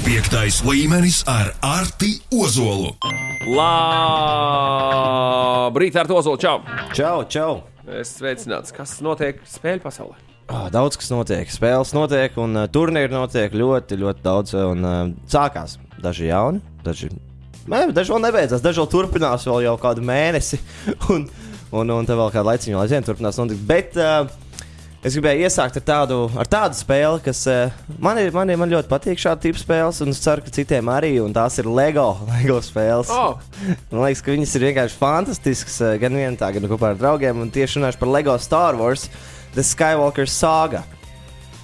Piektais līmenis ar Arti Ozolu. Labrīt, ar to zolu. Čau! Čau, čau! Es sveicināts, kas notiek spēļu pasaulē. Oh, daudz kas notiek, spēles notiek, un uh, turnīri notiek ļoti, ļoti daudz. Un, uh, sākās daži jauni, daži, ne, daži vēl nebeidzās, daži vēl turpinās vēl jau kādu mēnesi. Un, un, un te vēl kādu laiciņu, lai zinātu, turpinās notikt. Bet uh, es gribēju iesākt ar tādu, ar tādu spēli, kas uh, man, ir, man, ir, man ļoti patīk šāda tipa spēles, un es ceru, ka citiem arī, un tās ir LEGO, LEGO spēles. Oh. Man liekas, ka viņas ir vienkārši fantastiskas, uh, gan vienā, gan kopā ar draugiem, un tieši runāšu par LEGO Star Wars. The Skywalker Saga.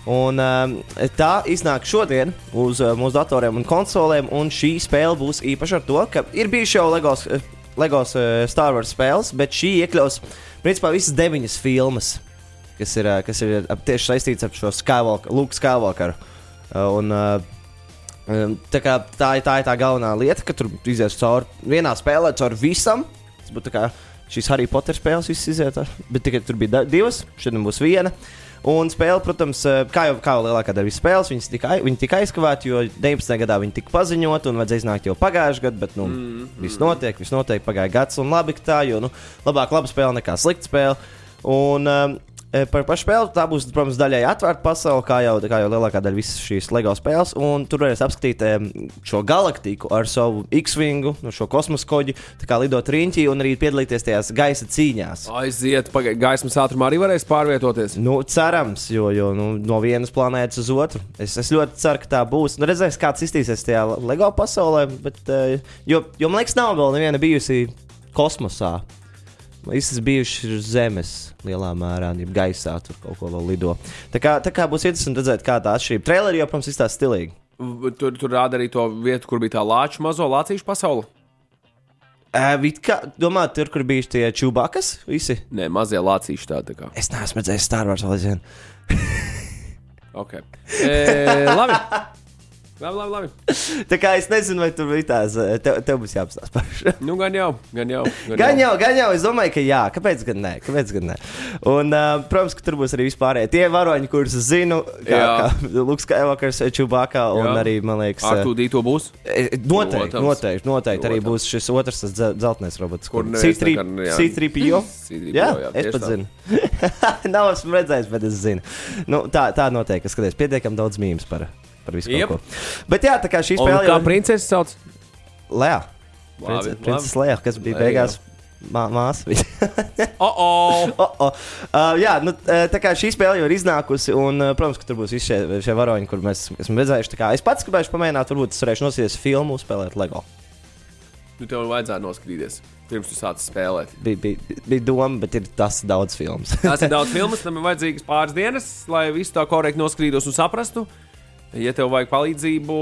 Un, um, tā iznāk šodien uz uh, mūsu datoriem un konsolēm, un šī spēle būs īpaša ar to, ka ir bijuši jau Legos, uh, Legos uh, Star Wars spēles, bet šī iekļaus principā visas deviņas filmas, kas ir, uh, kas ir ap- tieši saistītas ar šo Skywalker, Luke Skywalkeru. Uh, un, tā, kā, tā, tā ir tā galvenā lieta, ka tur izies cauri vienā spēlē, cauri visam. Tas būtu kā šīs Harry Potter spēles, visas iziet, bet tikai tur bija divas, šodien būs viena. Un spēle, protams, eh, kā jau, kā jau lielākā daļa spēles, viņas tika, viņi tika aizkavēti, jo 19. gadā viņi tika paziņot, un vajadzēja iznākt jau pagājušajā gadā, bet nu, mm, viss notiek, viss notiek, pagāja gads, un labi, ka tā, jo nu, labāk laba spēle nekā slikta spēle. Un, um, e, Par pašu spēli tā būs, protams, daļai atvērta pasaule, kā jau, kā jau lielākā daļa visas šīs LEGO spēles. Un tur varēs apskatīt em, šo galaktiku ar savu X-Wingu, no šo kosmosa koģi, kā lidot riņķī un arī piedalīties tajās gaisa cīņās. Aiziet, pagaidi, gaismas ātrumā arī varēs pārvietoties. Nu, cerams, jo, jo nu, no vienas planētas uz otru. Es, es ļoti ceru, ka tā būs. Nu, redzēs, kāds iztīsies tajā LEGO pasaulē. Bet, eh, jo, jo man liekas, nav vēl neviena bijusi kosmosā. Visas bijušas uz Zemes lielā mērā, jau gaisā tur kaut ko vēl lido. Tā kā, tā kā būs interesanti redzēt, kā tā atšķirība. Traileri jau, protams, izstāsta stilīgi. Tur, tur rāda arī to vietu, kur bija tā lāča mazo lācīšu pasaule. Uh, kā, domā, tur, kur bija tie čūbakas, visi. Nē, mazie lācīši tādi. Tā kā. Es neesmu redzējis Star Wars vēl aizvien. okay. e, labi. Labi, labi, labi. Tā kā es nezinu, vai tur bija tās. eh, Tev, tev būs jāapstāsta šo. Nu, gan jau, gan jau. Gan jau, gan jau, es domāju, ka jā, kāpēc gan nē, kāpēc gan nē. Un, uh, protams, ka tur būs arī vispārējie tie varoņi, kurus es zinu, kā, Jā. kā Lukas Skywalkers, Čubakā un Jā. arī, man liekas, Ar eh, to būs. noteikti, noteikti, noteikti arī būs šis otrs dzeltenais robots, Kur kur neviens C3, nekad, jā. C3PO. C3PO, Jā, es pat zinu. Nav esmu redzējis, bet es zinu. Nu, tā, tā notiek, es skaties, pietiekami daudz mīmēs par, par visu kaut ko. Bet jā, tā kā šī Un spēle kā jau princese sauc? Lēja. Princese Lēja, kas bija Lēja. beigās mā, māsa. Oh, oh. Oh, oh. Uh, jā, nu, uh, tā kā šī spēle jau ir iznākusi, un, uh, protams, ka tur būs visi šie, šie varoņi, kur mēs esam redzējuši. Kā Es pats gribēju pamēģināt, varbūt es varēšu nosīties filmu, spēlēt LEGO. Nu, tev vajadzētu noskatīties, pirms tu sāc spēlēt. Bija, bija, bija doma, bet ir tas daudz filmas. Tās ir daudz filmas, tam ir vajadzīgas pāris dienas, lai visu tā korekti noskrītos un saprastu. Ja tev vajag palīdzību,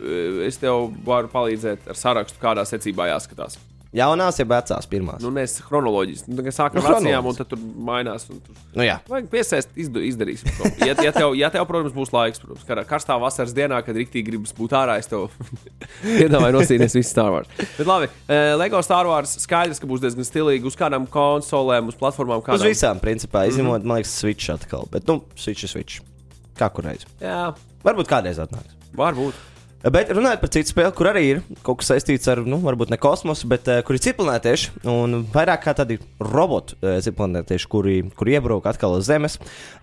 eh, es tev varu palīdzēt ar sarakstu, kādā secībā jāskatās. Jaunās, ja vecās, pirmās. Nu, nes chronoloģiski. Nu, sākam Nu, ar vecajām, chronoloģiski. un tad tur mainās. Tur... Nu, jā. Vajag piesēst, izdu, izdarīsim to. Ja, ja, tev, ja tev, protams, būs laiks, protams, kā karstā vasaras dienā, kad rīktīgi gribas būt ārā, es tev piedāvāju nosīties visu Star Wars. Bet labi, eh, Lego Star Wars skaidrs, ka būs diezgan stilīgi uz kādām konsolēm, uz platformām, Uz kādām. visām, principā, izņemot, mm -hmm. man liekas, Switch atkal. Bet, nu, Switch ir Switch. Kā kurreiz. Jā, Varbūt kādreiz atnāks. varbūt. Bet runājot par citu spēli, kur arī ir kaut kas saistīts ar, nu, varbūt ne kosmosu, bet uh, kur ir citplanētieši un vairāk kā tādi roboti uh, citplanētieši, kuri, kuri iebrauc atkal uz Zemes.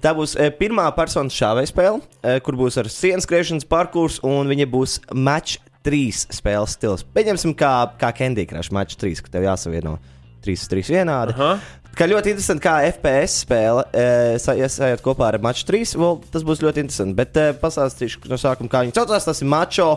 Tā būs uh, pirmā personas šāvēja spēle, uh, kur būs ar sienas skriešanas parkurs, un viņa būs match 3 spēles stils. Pieņemsim, kā, kā Candy Crush match 3, ka tev jāsavieno 3, 3 vienādi. Aha. Kā ļoti interesanti, kā FPS spēle, e, sajūt kopā ar Maču 3. Well, tas būs ļoti interesanti. Bet e, pastāstīšu no sākuma, kā viņi saucās. Tas ir Mačo.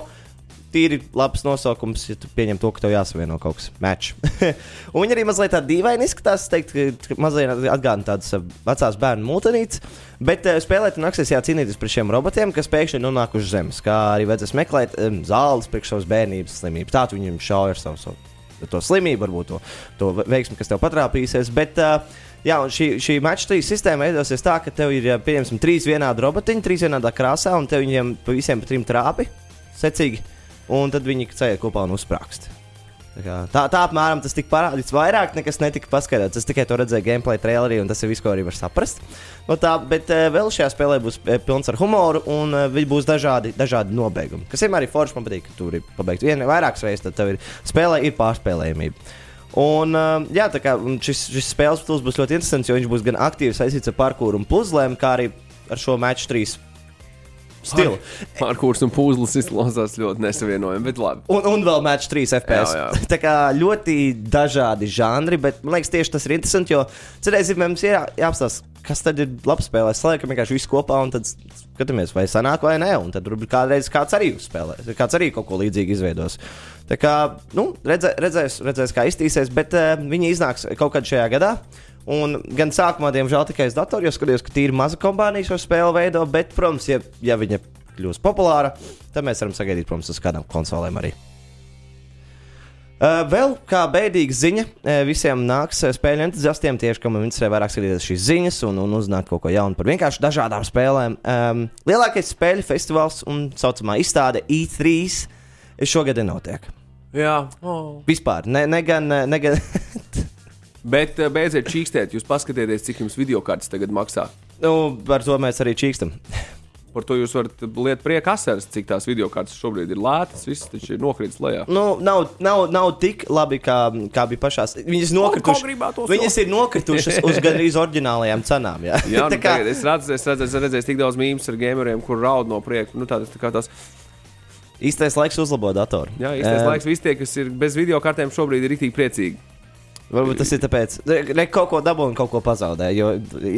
Tīri labs nosaukums, ja tu pieņem to, ka tev jāsavieno kaut kas match. un viņi arī mazliet tā dīvaini izskatās. Es teiktu, ka mazliet atgādina tādas e, vecās bērnu mūtenītes. Bet e, spēlēt nāksies jācīnīties pret šiem robotiem, kas pēkšņi nonākuši uz zemes. Kā arī vajadzēs meklēt e, zāles priekš savas bērnības slimības. Tā tu viņiem šauj ar savu. savu to slimību, varbūt to, to veiksmi, kas tev patrāpīsies. Bet, uh, jā, un šī, šī mača sistēma veidosies tā, ka tev ir, pieņemsim, trīs vienādi robotiņi, trīs vienādā krāsā, un tev viņiem pa visiem pa trim trāpi secīgi, un tad viņi ceļ kopā un uzsprāgst. Tā, tā apmēram tas tika parādīts. Vairāk nekas netika paskaidrots. Es tikai to redzēju gameplay trailerī, un tas ir viss, ko arī var saprast. No tā, bet eh, vēl šajā spēlē būs eh, pilns ar humoru, un eh, viņi būs dažādi, dažādi nobeigumi. Kas vienmēr ir forši, man patīk, ka tur ir pabeigts viena vai vairākas reizes, tad tev ir spēlē ir pārspēlējumība. Un, jā, tā kā šis, šis spēles tūlis būs ļoti interesants, jo viņš būs gan aktīvi saistīts ar parkūru un puzlēm, kā arī ar šo match 3 stila. Parkūrs un puzles izklausās ļoti nesavienojami, bet labi. Un, un vēl match 3 FPS. Jā, jā. Tā kā ļoti dažādi žanri, bet man liekas, tieši tas ir interesanti, jo cerēsim, mums ir jā, jāapstāsta. Kas tad ir labs spēlē? Saliekam vienkārši visu kopā un tad skatāmies, vai sanāk vai nē. Un tad varbūt kādreiz kāds arī spēlēs, kāds arī kaut ko līdzīgu izveidos. Tā kā, nu, redzē, redzēs, redzēs, kā iztīsies, bet uh, viņi iznāks kaut kad šajā gadā. Uh, Un gan sākumā, diemžēl, tikai uz datoru, jo skatījos, ka tīri maza kompānija šo spēli veido, bet, protams, ja, ja viņa kļūs populāra, tad mēs varam sagaidīt, protams, uz kādām konsolēm arī. Uh, vēl kā bēdīga ziņa uh, visiem nāks uh, spēļu entuziastiem, tieši kam interesē vairāk skatīties šīs ziņas un, un uzzināt kaut ko jaunu par vienkārši dažādām spēlēm. Um, lielākais spēļu festivāls un tā saucamā izstāde E3 šogad nenotiek. Jā, oh. Vispār, ne, ne gan, ne gan bet eh, beidziet čīkstēt, jūs paskatieties, cik jums video kartes tagad maksā. nu, par to mēs arī čīkstam. Par to jūs varat liet prieka asaras, cik tās video kartes šobrīd ir lētas. Viss taču ir nokritis lejā. Nu, nav, nav, nav tik labi, kā, kā bija pašās. Viņas, gribētos viņas ir nokritušas uz gandrīz oriģinālajām cenām. Jā, Jā, nu, tā kā, es redzu, es redzu, es redzēju tik daudz mīmēs ar gameriem, kur raud no prieka. Nu, tā, tā kā tās, īstais laiks uzlabot datoru. jā, īstais Eh, laiks. Visi tie, kas ir bez video kartēm, šobrīd ir rīktīgi priecīgi. Varbūt tas ir tāpēc, ka kaut ko dabūju un kaut ko pazaudēju. Jo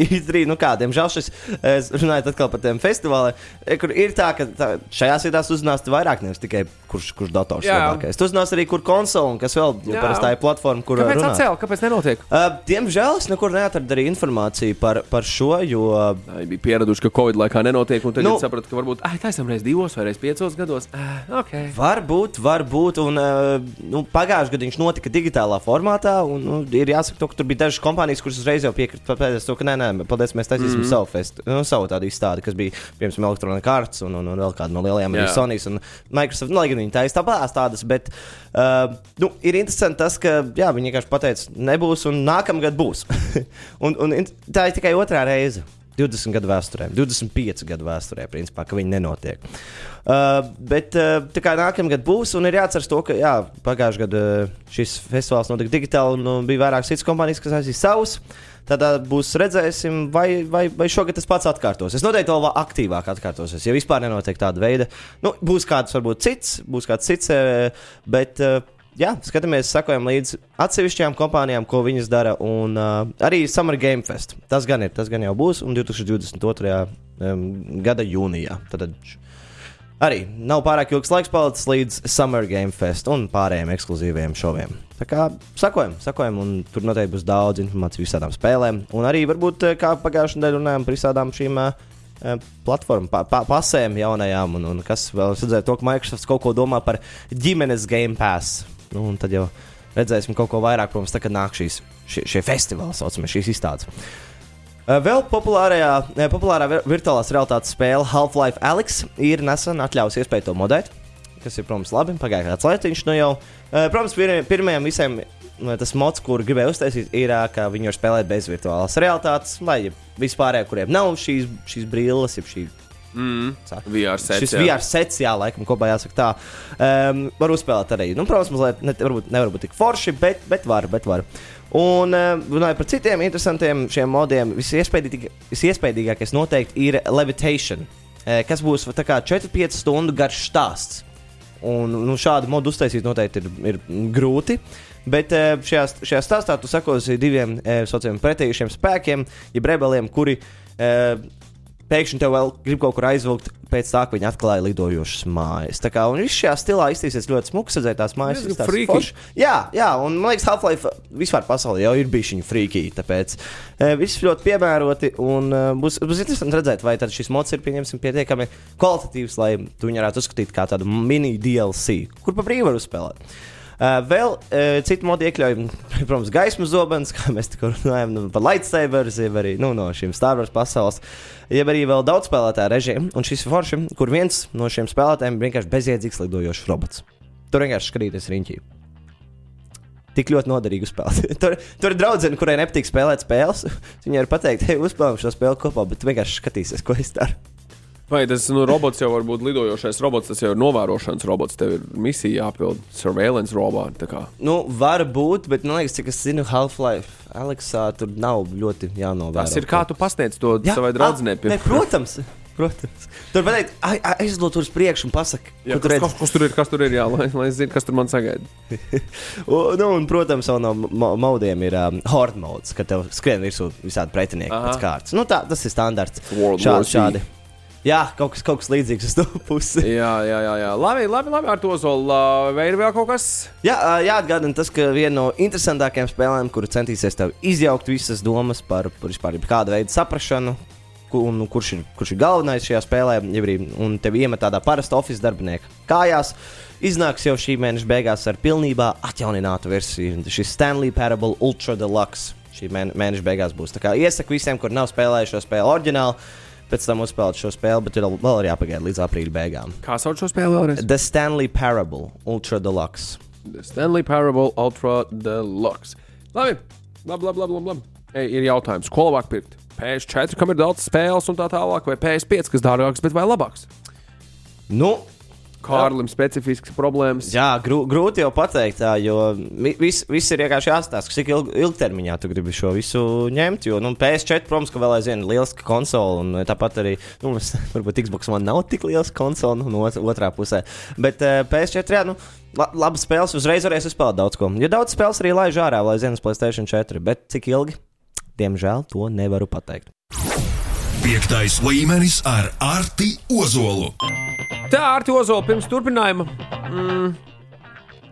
īstenībā, nu kā, diemžēl šis, es runāju atkal par tiem festivāliem, e, kur ir tā, ka tā, šajās vietās uzzinās tu vairāk, nevis tikai kurš, kurš dators ir labākais. Tu uzzinās arī, kur konsole un kas vēl, Jā. parasti tā ir platforma, kur Kāpēc runāt. atcēlīt? Kāpēc nenotiek? Uh, diemžēl es nekur neatradu arī informāciju par, par šo, jo Viņi bija pieraduši, ka Covid laikā nenotiek, un tagad Nu. sapratu, ka varbūt ah, taisam reiz divos vai reiz piecos gados. Ah, okay. Varbūt, varbūt. Un, uh, nu, Pagājušajā gadā viņš notika digitālā formātā. Un, nu, ir jāsaka, to, ka tur bija dažas kompānijas, kuras uzreiz jau piekrita. Pēc tam, ka nē, nē, paldies, mēs taisīsim mm. savu, fest, nu, savu tādu izstādi, kas bija piemēram elektronika kārtas un, un, un vēl kāda no lielajām, arī. Sony un Microsoft. Nu, lai gan viņi taisīja tāpēc tādas, bet uh, nu, ir interesanti tas, ka jā, viņi vienkārši pateica, nebūs un nākamgad būs. un, un tā ir tikai otrā reize. 20 gadu vēsturē, 25 gadu vēsturē, principā, ka viņi nenotiek. Uh, bet uh, tā kā nākamgad būs, un ir jāatcerās to, ka jā, pagājušajā gadā uh, šis festivāls notika digitāli, un uh, bija vairākas citas kompānijas, kas aizsīs savus. Tad uh, būs redzēsim, vai, vai, vai šogad tas pats atkārtosies. Es noteikti vēl aktīvāk atkārtosies, ja vispār nenotiek tāda veida. Nu, būs kāds, varbūt cits, būs kāds cits, uh, bet uh, jā, skatāmies, sekojam līdzi atsevišķām kompānijām, ko viņas dara. Un uh, arī Summer Game Fest. Tas gan ir, tas gan jau būs, un 2022. Um, gada jūnijā. Tad arī nav pārāk ilgs laiks palicis līdz Summer Game Fest un pārējiem ekskluzīviem šoviem. Tā kā sakojam, sakojam, un tur noteikti būs daudz informācijas visādām spēlēm. Un arī varbūt, kā pagājušajā nedēļā runājām par visādām šīm uh, platformām, pa, pa, pasēm jaunajām, un, un kas vēl es redzēju, to, ka Microsoft kaut ko domā par ģimenes Game Pass. Nu, un tad jau redzēsim kaut ko vairāk, protams, tā, kad nāk šīs, šie, šie festivāli, saucamie šīs izstādes. Uh, Vēl populārajā, eh, populārā vir- virtuālās realitātes spēle Half-Life Alyx ir nesen atļauts iespēju to modēt, kas ir, protams, labi. Pagāja kāds laiciņš nu jau. Uh, Protams, pirmajiem visiem nu, tas mods, kur gribēju uztaisīt, ir, ka viņi var spēlēt bez virtuālās realitātes, vai vispārējiem, kuriem nav šīs, šīs brilles, jeb šī Mm. VR sets. Šis jā. VR sets, jā, laikam, kopā jāsaka tā. Um, var uzspēlēt arī. Nu, protams, mazliet ne, varbūt, nevar būt tik forši, bet, bet var. Bet var. Un um, runājot par citiem interesantiem šiem modiem, visiespējīgāk- visiespējīgākais noteikti ir levitation, eh, kas būs va, tā kā 4-5 stundu garš stāsts. Un, nu, šādu modu uztaisīt noteikti ir, ir grūti. Bet šajā, šajā stāstā tu sakosi diviem sociāliem pretējušiem spēkiem, jeb rebeliem, kuri pēkšņi tev vēl grib kaut kur aizvilkt pēc tā, ka viņi atklāja lidojošas mājas. Tā kā viss šajā stilā izstīsies ļoti smuki, redzēt tās mājas. Izstāsta freaky. forši. Jā, jā, un man liekas, Half-Life vispār pasaulē jau ir bijis viņa frīkī. Tāpēc e, viss ļoti piemēroti un e, būs, būs interesanti redzēt, vai tad šis mods ir pietiekami kvalitatīvs, lai tu viņu varētu uzskatīt kā tādu mini DLC, kur pa brīvu var uzspēlēt. Vēl citu modu iekļauj, protams, gaismas zobens, kā mēs tikko runājam, nu, par lightsabers, jeb arī nu, no šīm Star Wars pasaules, jeb arī vēl daudz spēlētāju režīmu. Un šis ir forši, kur viens no šiem spēlētājiem vienkārši bezjēdzīgs lidojošs robots. Tur vienkārši skatīties riņķī. Tik ļoti noderīgi uzspēlēt. tur, tur ir draudzene, kurai nepatīk spēlēt spēles. Viņai ir pateikt, hei, uzspēlējam šo spēli kopā, bet vienkārši skatīsies, ko es daru. Vai tas nu, robots jau var būt lidojošais robots, tas jau ir novērošanas robots, tev ir misija jāpild, surveillance robot. tā kā. Nu, var būt, bet man liekas, cik es zinu, Half-Life Aleksā tur nav ļoti jānovēro. Tas ir kā tu pasniedz to Jā, savai draudzenei. ne, Protams, protams. Tur ai- ai- aizlūdz tur uz priekšu un pasaki, Jā, kas, redz. kas, kas tur ir, kas tur ir, jā, lai, lai es zinātu, kas tur man sagaida. Un, nu, un, protams, vēl no mo- modiem ir um, horde modes, kad tev skrien virsū visādi pretinieki pēc kārtas. Nu, tā, tas ir standarts. World Šādi, šādi. Jā, kaut kas, kaut kas līdzīgs uz to pusi. Jā, jā, jā, jā. Labi, labi, labi ar to zolu. Vai ir vēl kaut kas? Jā, jāatgādina tas, ka viena no interesantākajām spēlēm, kura centīsies tev izjaukt visas domas par, par vispār kādu veidu saprāšanu, ku- un kurš ir, kurš ir galvenais šajā spēlē, ja arī un tevi iemet tādā parasta oficiāla darbinieka kājās. Iznāks jau šī mēneša beigās ar pilnībā atjauninātu versiju. Šis Stanley Parable Ultra Deluxe šī mēne- mēneša beigās būs. Tā kā iesaku visiem, kur nav spēlējuši šo spēli oriģināli, pēc tam uzspēlēt šo spēli, bet ir vēl ir jāpagaida līdz aprīļa beigām. Kā sauc šo spēli vēlreiz? The Stanley Parable Ultra Deluxe. The Stanley Parable Ultra Deluxe. Labi, labi, labi. labi, labi. Ei, ir jautājums, ko labāk pirkt? PS4, kam ir daudz spēles un tā tālāk, vai PS5, kas dārgāks, bet vai labāks? Nu, Kārlim specifisks problēmas. Jā, grū, grūti jau pateikt, tā, jo vi- viss vis ir vienkārši jāstāsta, cik ilg, ilgtermiņā tu gribi šo visu ņemt. Jo nu, PS4, protams, ka vēl aizvien ir liela konsole, un tāpat arī, nu, varbūt Xbox man nav tik liels konsole, nu, otrā pusē. Bet uh, PS4, jā, nu, la, labas spēles uzreiz varēs uzspēlēt daudz ko. Ja daudz spēles arī laiž ārā, lai zinātu, Playstation 4, bet cik ilgi? Diemžēl to nevaru pateikt. Piektais līmenis ar Arti Ozolu. Tā ar to zolu pirms turpinājuma. Mm.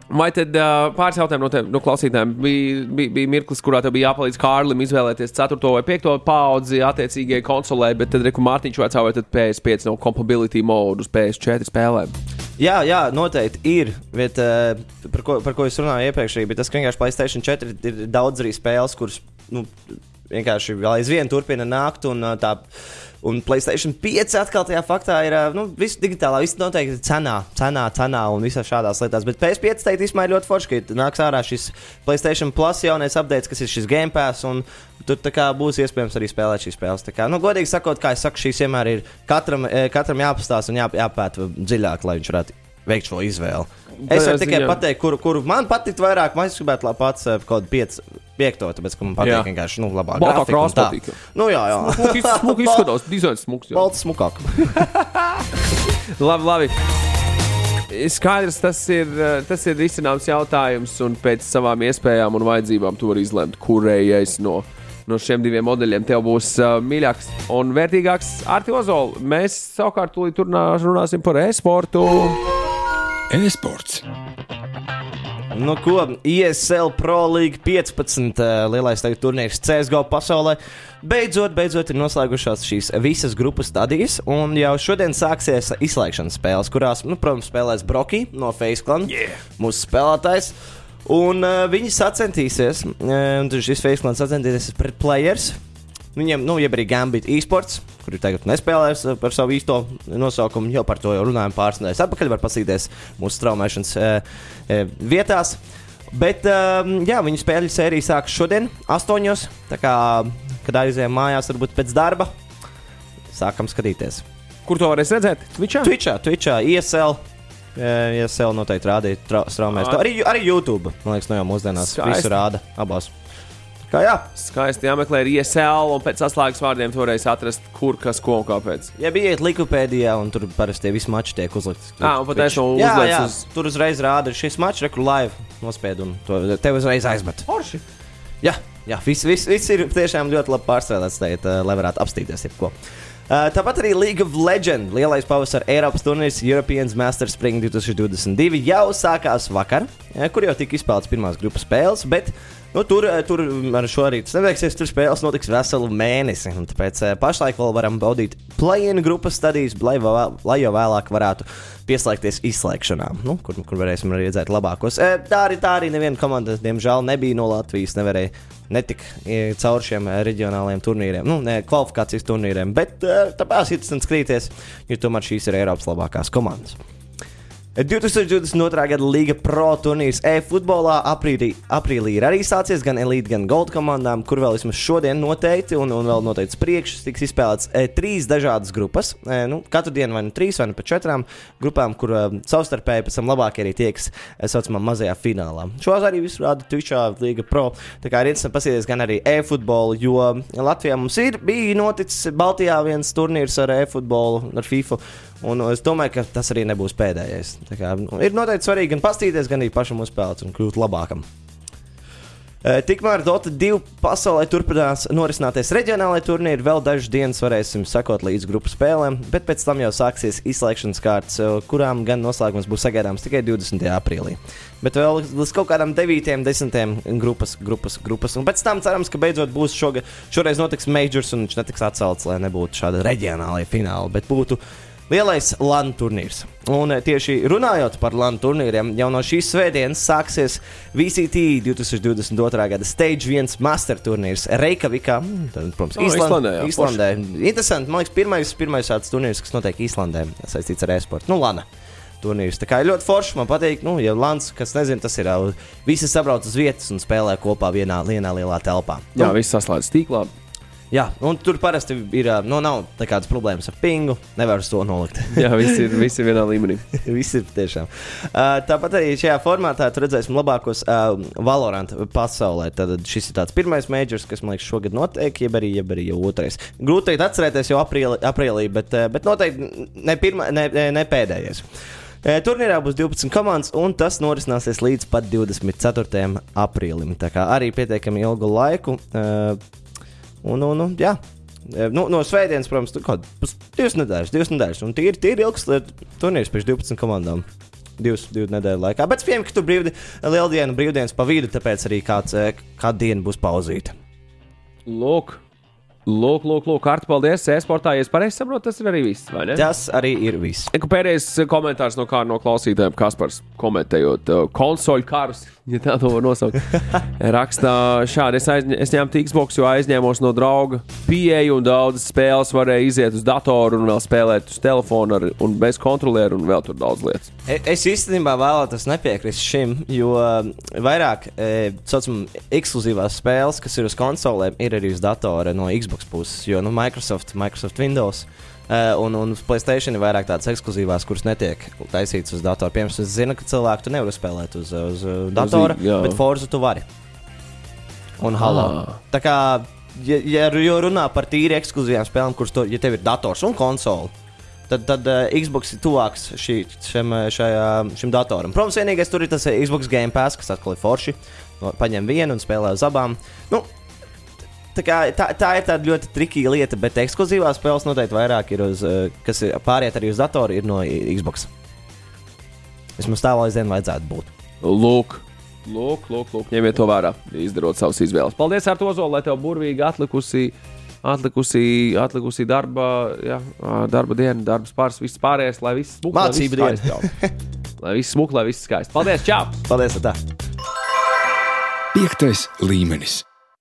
Vai tad uh, pāris jautājumu no, tev, no klausītājiem bija, bija, bija mirklis, kurā tev bija jāpalīdz Kārlim izvēlēties 4. vai 5. paudzi attiecīgajai konsolē, bet tad, reku Mārtiņš vecā vai tad PS5 no compatibility mode uz PS4 spēlēm? Jā, jā, noteikti ir. Bet, uh, par, ko, par ko es runāju iepriekš, bija tas, ka vienkārši Playstation 4 ir daudz arī spēles, kuras nu, vienkārši vēl aizvien turpina nākt. Un, tā, un Playstation 5 atkal tajā faktā ir nu, viss digitālā, viss noteikti cenā, cenā, cenā un visās šādās lietās. Bet PS5 teikt, īstenībā ir ļoti forši, ka nāks ārā šis Playstation Plus jaunais update, kas ir šis Game Pass. Un, Tur kā būs iespējams arī spēlēt šīs spēles. Kā, nu, godīgi sakot, kā jau saku, šīs vienmēr ir katram, katram jāpastāsta un jā, jāpēta dziļāk, lai viņš varētu veikt šo izvēli. Es varu tikai pateikt, kuru, kuru man patīk vairāk. Man gribētu lai pats eh, kaut kādu piec, piekto, tāpēc, ka man Jā. patīk vienkārši nu, labāk. Baltā krāsa patīk. Nu, jā, jā. Smuki Smuki izskatās, dizains smuks. jā. Balts smukāk. Labi, labi. Skaidrs, tas ir, eh, tas ir risināms jautājums, un pēc savām iespējām un vajadzībām tu vari izlemt, kurējais no, no šiem diviem modeļiem tev būs uh, mīļāks un vērtīgāks. Arti Ozols, mēs savukārt tūlīt runāsim par e-sportu. E-sports. Nu, ko ISL Pro League 15. Uh, lielais tagad turnīrs CSGO pasaulē. Beidzot, beidzot ir noslēgušās šīs visas grupas stadijas, un jau šodien sāksies izslēgšanas spēles, kurās, nu, protams, spēlēs Broki no Face Clan, yeah. mūsu spēlētājs. Un uh, viņi sacensties, uh, un tad šis Face Clan sacensties pret players. Viņiem, nu, jeb arī Gambit e-sports, kuri tagad nespēlēs uh, par savu īsto nosaukumu, jau par to jau runājām pāris nedēļas atpakaļ. Var paskatīties mūsu straumēšanas uh, uh, vietās. Bet, um, jā, viņu spēļu sērija sākas šodien, 8. Tā kā, kad aizējām mājās, varbūt pēc darba, sākam skatīties. Kur to varēs redzēt? Twitchā? Twitchā, Twitchā ISL. eh, ISL noteikti rādīja tra- straumēs. Arī, arī YouTube, man liekas, no jau mūsdienās visu rāda abās. Kā jā, Skaisti jāmeklē ir ISL, un pēc saslēgas vārdiem varēsi atrast, kur kas ko un kāpēc. ja bija iet Likupēdijā, un tur parasti tie visi mači tiek uzlikti. Ā, un pat es no jā, uzliec jā, uz- tur uzreiz rāda šis mačs, rekur live nospied, un to tev uzreiz aizmet. Forši! Jā, jā viss, viss, viss ir tiešām ļoti labi pārstrādāts, teikt, uh, lai varētu apstīties jebko. Uh, tāpat arī League of Legends lielais pavasara Eiropas turnīrs European Masters Spring 2022 jau sākās vakar, ja, kur jau tika izspēlēts pirmās grupas spēles. Bet, nu, tur, eh, tur ar šo arī tas neveiksies. Tur spēles notiks veselu mēnesi. Tāpēc eh, pašlaik vēl varam baudīt play-in grupas stadijas, lai, vēl- lai jau vēlāk varētu pieslēgties izslēgšanā, nu, kur, kur varēsim arī redzēt labākos. E, Tā arī, tā arī neviena komanda, diemžēl, nebija no Latvijas. Nevarēja netik e, caur šiem reģionālajiem turnīriem, nu, ne kvalifikācijas turnīriem. Bet tāpēc ir interesanti skatīties, jo tomēr šīs ir Eiropas labākās komandas. 2022. gada Liga Pro turnīrs e-futbolā aprīlī, aprīlī ir arī sācies gan Elite, gan Gold komandām, kur vēl vismaz šodien noteikti un, un vēl noteikts priekšs tiks izspēlēts e, trīs dažādas grupas. E, nu, katru dienu vai nu trīs vai nu pat četrām grupām, kur e, savstarpēji pēc tam labākie arī tiekas e, saucamā mazajā finālā. Šo arī visu rāda Twitchā Liga Pro. Tā kā ir interesanti pasīties gan arī e-futbolu, jo Latvijā mums ir bijis noticis Baltijā viens turnīrs ar e-futbolu, ar FIFA. Un es domāju, ka tas arī nebūs pēdējais. Tā kā, nu, ir noteikti svarīgi gan paskatīties, gan arī pašam uzspēlēt un kļūt labākam. E, Tikmēr Dota 2 pasaulē turpinās norisināties reģionālajā turnīrā. Vēl dažas dienas varēsim sekot līdz grupu spēlēm, bet pēc tam jau sāksies izslēgšanas kārtas, e, kurām gan noslēgums būs sagaidāms tikai 20. aprīlī. Bet vēl līdz kaut kādam 9, 10 grupas, grupas, grupas. Un pēc tam cerams, ka beidzot būs šoga, šoreiz notiks majors un viņš netiks atcelts, lai nebūtu šāda reģionālajā fināla, bet būtu lielais LAN turnīrs. Un eh, tieši runājot par LAN turnīriem, jau no šīs svētdienas sāksies VCT 2022. gada Stage 1 Master turnīrs Reikavikā. Tad, protams, O, Island, Islandē, jā, Islandē. Interesanti, man liekas, pirmais, pirmais tāds turnīrs, kas notiek Islandē, saistīts ar e-sportu. Nu, Lana. Turnīrs. Tā kā ļoti forši. Man patīk, nu, ja Lans, kas nezina, tas ir. Visi sabrauc uz vietas un spēlē kopā vienā, vienā lielā telpā. Jā, viss saslēdzas tīklā. Jā, un tur parasti ir, nu, nav nekādas problēmas ar pingu. Nevar uz to nolikt. Jā, viss ir, viss ir vienā līmenī. Viss ir tiešām. Uh, tāpat arī šajā formātā redzēsim labākos uh, Valorant pasaulē. Tad šis ir tāds pirmais mēģis, kas man liekas šogad notiek, jeb arī, jeb arī jau otrais. Grūti teikt, atcerēties jau aprīlī, aprīlī bet, uh, bet noteikti ne, pirma, ne, ne, ne pēdējais. Turnīrā būs 12 komandas, un tas norisināsies līdz pat 24. aprīlim. Tā kā arī pietiekami ilgu laiku. Uh, un, un, un, jā. E, Nu, no svētdienas, protams, tur kaut kādas divas nedēļas, divas nedēļas. Un tie ir ilgs e, turnīrs pēc 12 komandām. Divas, divu nedēļu laikā. Bet spējams, ka tur brīvdi, lieldienu, brīvdienas pa vidu, tāpēc arī kāds, e, kāda diena būs pauzīta. Lūk, lūk, lūk, lūk kārta, paldies. E-sportā, ja es pareizi saprotu, tas ir arī viss, vai ne? Tas arī ir viss. Pēdējais komentārs no kāda no klausītājiem, Kaspars, komentējot konsoļu karus, ja tā to var nosaukt. Rakstā šādi: es, aizņ es ņēmu Xbox, jo aizņēmos no drauga pieeju, un daudzas spēles varēja iziet uz datoru un vēl spēlēt uz telefona ar, un bez kontrolieru, un vēl tur daudz lietas. E- Es īstenībā vēlētos nepiekrist šim, jo um, vairāk e, saucam, ekskluzīvās spēles, kas ir uz konsolēm, ir arī uz datora no Xbox puses. Jo nu, Microsoft, Microsoft Windows e, un, un uz Playstation ir vairāk tādas ekskluzīvās, kuras netiek taisītas uz datora. Piemēram, es zinu, ka cilvēku tu nevari spēlēt uz, uz datora, jā. bet Forza tu vari. Un Halo. Ah. Tā kā, ja, ja runā par tīri ekskluzīvām spēlēm, kuras to, ja tev ir dators un konsole. Tad, tad uh, Xbox ir tuvāks šī, šim, eh, šajā, šim datoram. Protams, vienīgais tur ir tas eh, Xbox Game Pass, kas atkal ir forši. Paņem vienu un spēlē uz abām. Nu, tā, kā, tā, tā ir tāda ļoti trikīga lieta, bet ekskluzīvās spēles noteikti vairāk ir uz, uh, kas pāriet arī uz datoru, ir no Xbox. Vismaz tā lai zinu, vajadzētu būt. Lūk, lūk, lūk, lūk ņemiet to vērā, izdarot savas izvēles. Paldies, Ar Ozola, lai tev burvīgi atlikusi. Atlikusi, atlikusi darba, jā, darba diena, darbs pāris, viss pārējais, lai viss viss Mācību diena. Lai viss smuk, lai viss skaisti. Paldies, čau! Paldies! Tā. Piektais līmenis.